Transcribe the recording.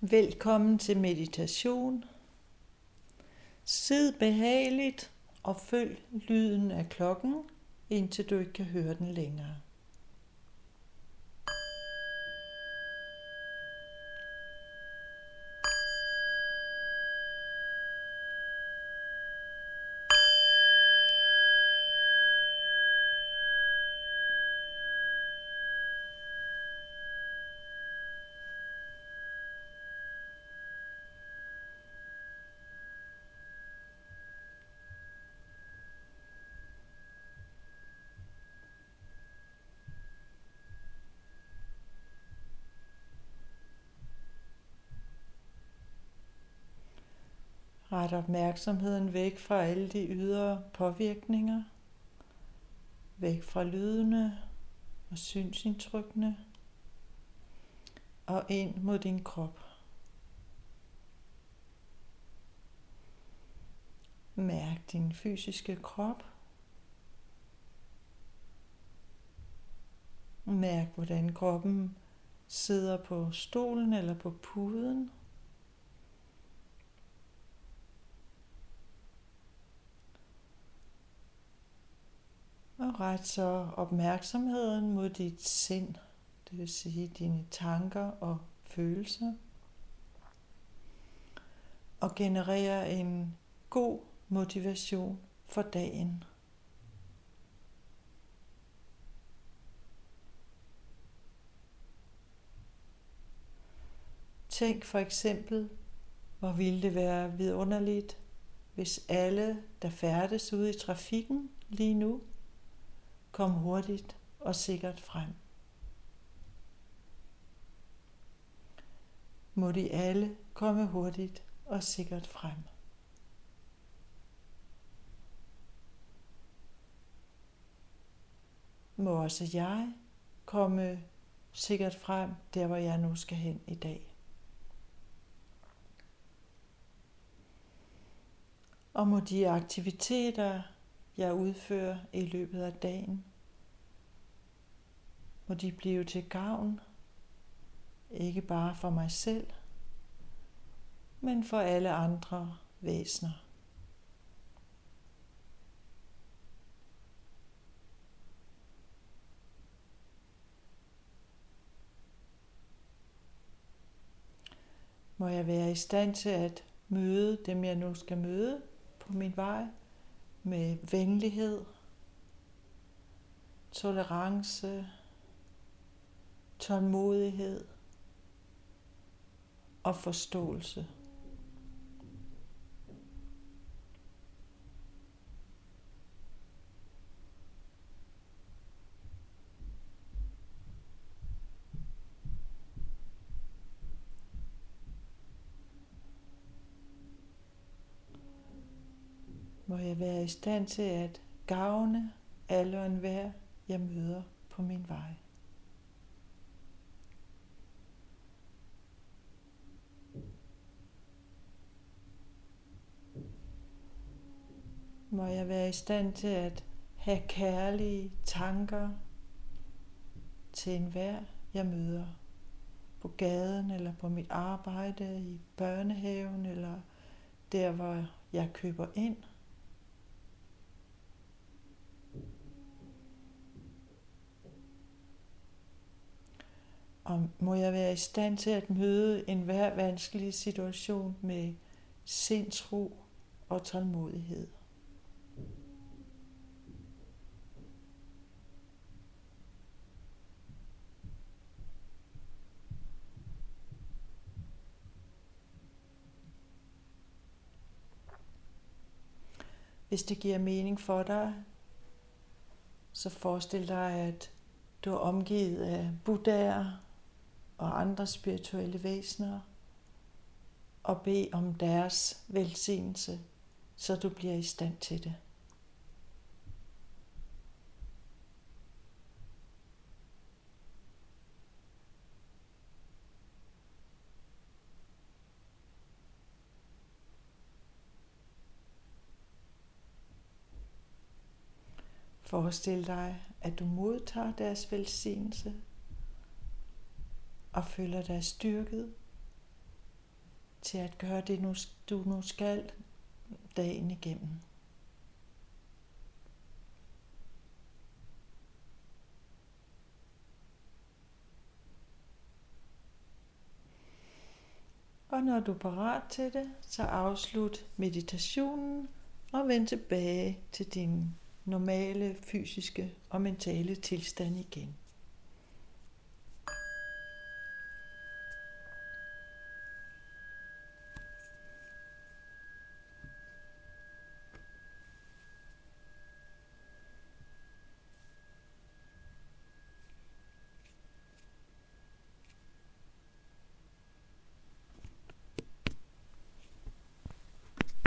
Velkommen til meditation. Sid behageligt og følg lyden af klokken, indtil du ikke kan høre den længere. Ret opmærksomheden væk fra alle de ydre påvirkninger. Væk fra lydene og synsindtrykkene. Og ind mod din krop. Mærk din fysiske krop. Mærk, hvordan kroppen sidder på stolen eller på puden. Og ret så opmærksomheden mod dit sind, det vil sige dine tanker og følelser. Og generere en god motivation for dagen. Tænk for eksempel, hvor ville det være vidunderligt, hvis alle, der færdes ude i trafikken lige nu, kom hurtigt og sikkert frem. Må de alle komme hurtigt og sikkert frem. Må også jeg komme sikkert frem der, hvor jeg nu skal hen i dag. Og må de aktiviteter, jeg udfører i løbet af dagen, må de blive til gavn, ikke bare for mig selv, men for alle andre væsener. Må jeg være i stand til at møde dem, jeg nu skal møde på min vej, med venlighed, tolerance, tålmodighed og forståelse. må jeg være i stand til at gavne alle og enhver, jeg møder på min vej. Må jeg være i stand til at have kærlige tanker til enhver, jeg møder på gaden eller på mit arbejde, i børnehaven eller der, hvor jeg køber ind. Og må jeg være i stand til at møde enhver vanskelig situation med sindsro og tålmodighed. Hvis det giver mening for dig, så forestil dig, at du er omgivet af buddhaer og andre spirituelle væsener, og bed om deres velsignelse, så du bliver i stand til det. Forestil dig, at du modtager deres velsignelse og føler dig styrket til at gøre det, du nu skal dagen igennem. Og når du er parat til det, så afslut meditationen og vend tilbage til din normale fysiske og mentale tilstand igen.